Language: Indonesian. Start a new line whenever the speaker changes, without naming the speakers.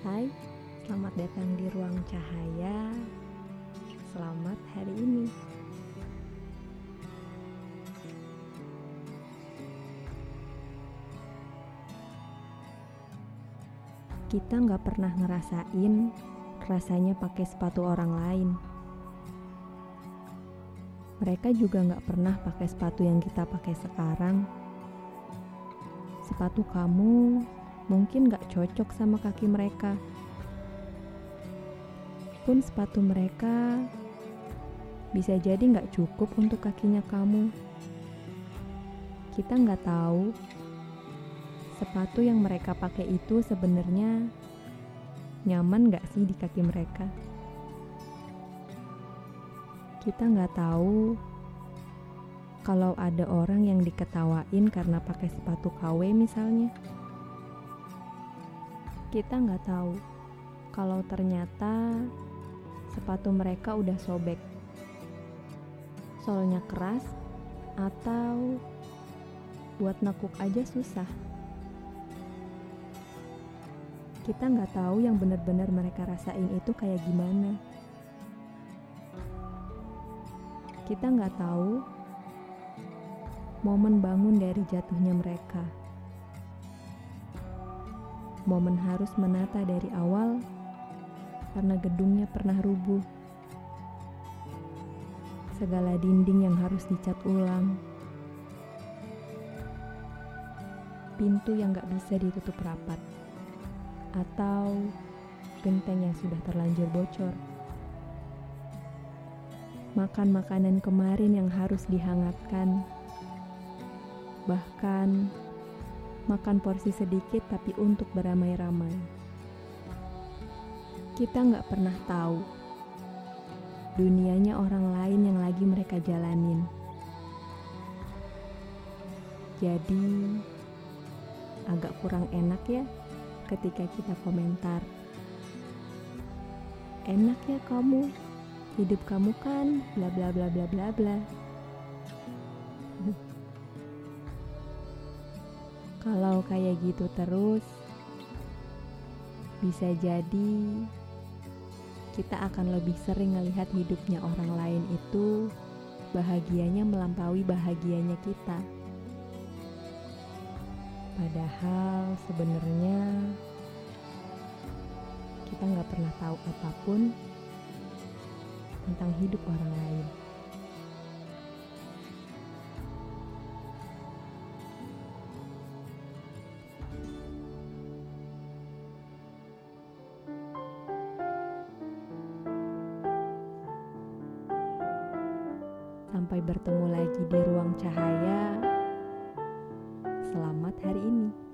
Hai, selamat datang di ruang cahaya. Selamat hari ini. Kita nggak pernah ngerasain rasanya pakai sepatu orang lain. Mereka juga nggak pernah pakai sepatu yang kita pakai sekarang. Sepatu kamu mungkin gak cocok sama kaki mereka. Pun sepatu mereka bisa jadi gak cukup untuk kakinya kamu. Kita nggak tahu sepatu yang mereka pakai itu sebenarnya nyaman gak sih di kaki mereka. Kita nggak tahu kalau ada orang yang diketawain karena pakai sepatu KW misalnya kita nggak tahu kalau ternyata sepatu mereka udah sobek, solnya keras, atau buat nekuk aja susah. Kita nggak tahu yang benar-benar mereka rasain itu kayak gimana. Kita nggak tahu momen bangun dari jatuhnya mereka momen harus menata dari awal karena gedungnya pernah rubuh. Segala dinding yang harus dicat ulang. Pintu yang gak bisa ditutup rapat. Atau genteng yang sudah terlanjur bocor. Makan makanan kemarin yang harus dihangatkan. Bahkan makan porsi sedikit tapi untuk beramai-ramai. Kita nggak pernah tahu dunianya orang lain yang lagi mereka jalanin. Jadi agak kurang enak ya ketika kita komentar. Enak ya kamu, hidup kamu kan bla bla bla bla bla bla. Kalau kayak gitu terus, bisa jadi kita akan lebih sering melihat hidupnya orang lain itu bahagianya melampaui bahagianya kita. Padahal sebenarnya kita nggak pernah tahu apa pun tentang hidup orang lain. Sampai bertemu lagi di ruang cahaya. Selamat hari ini.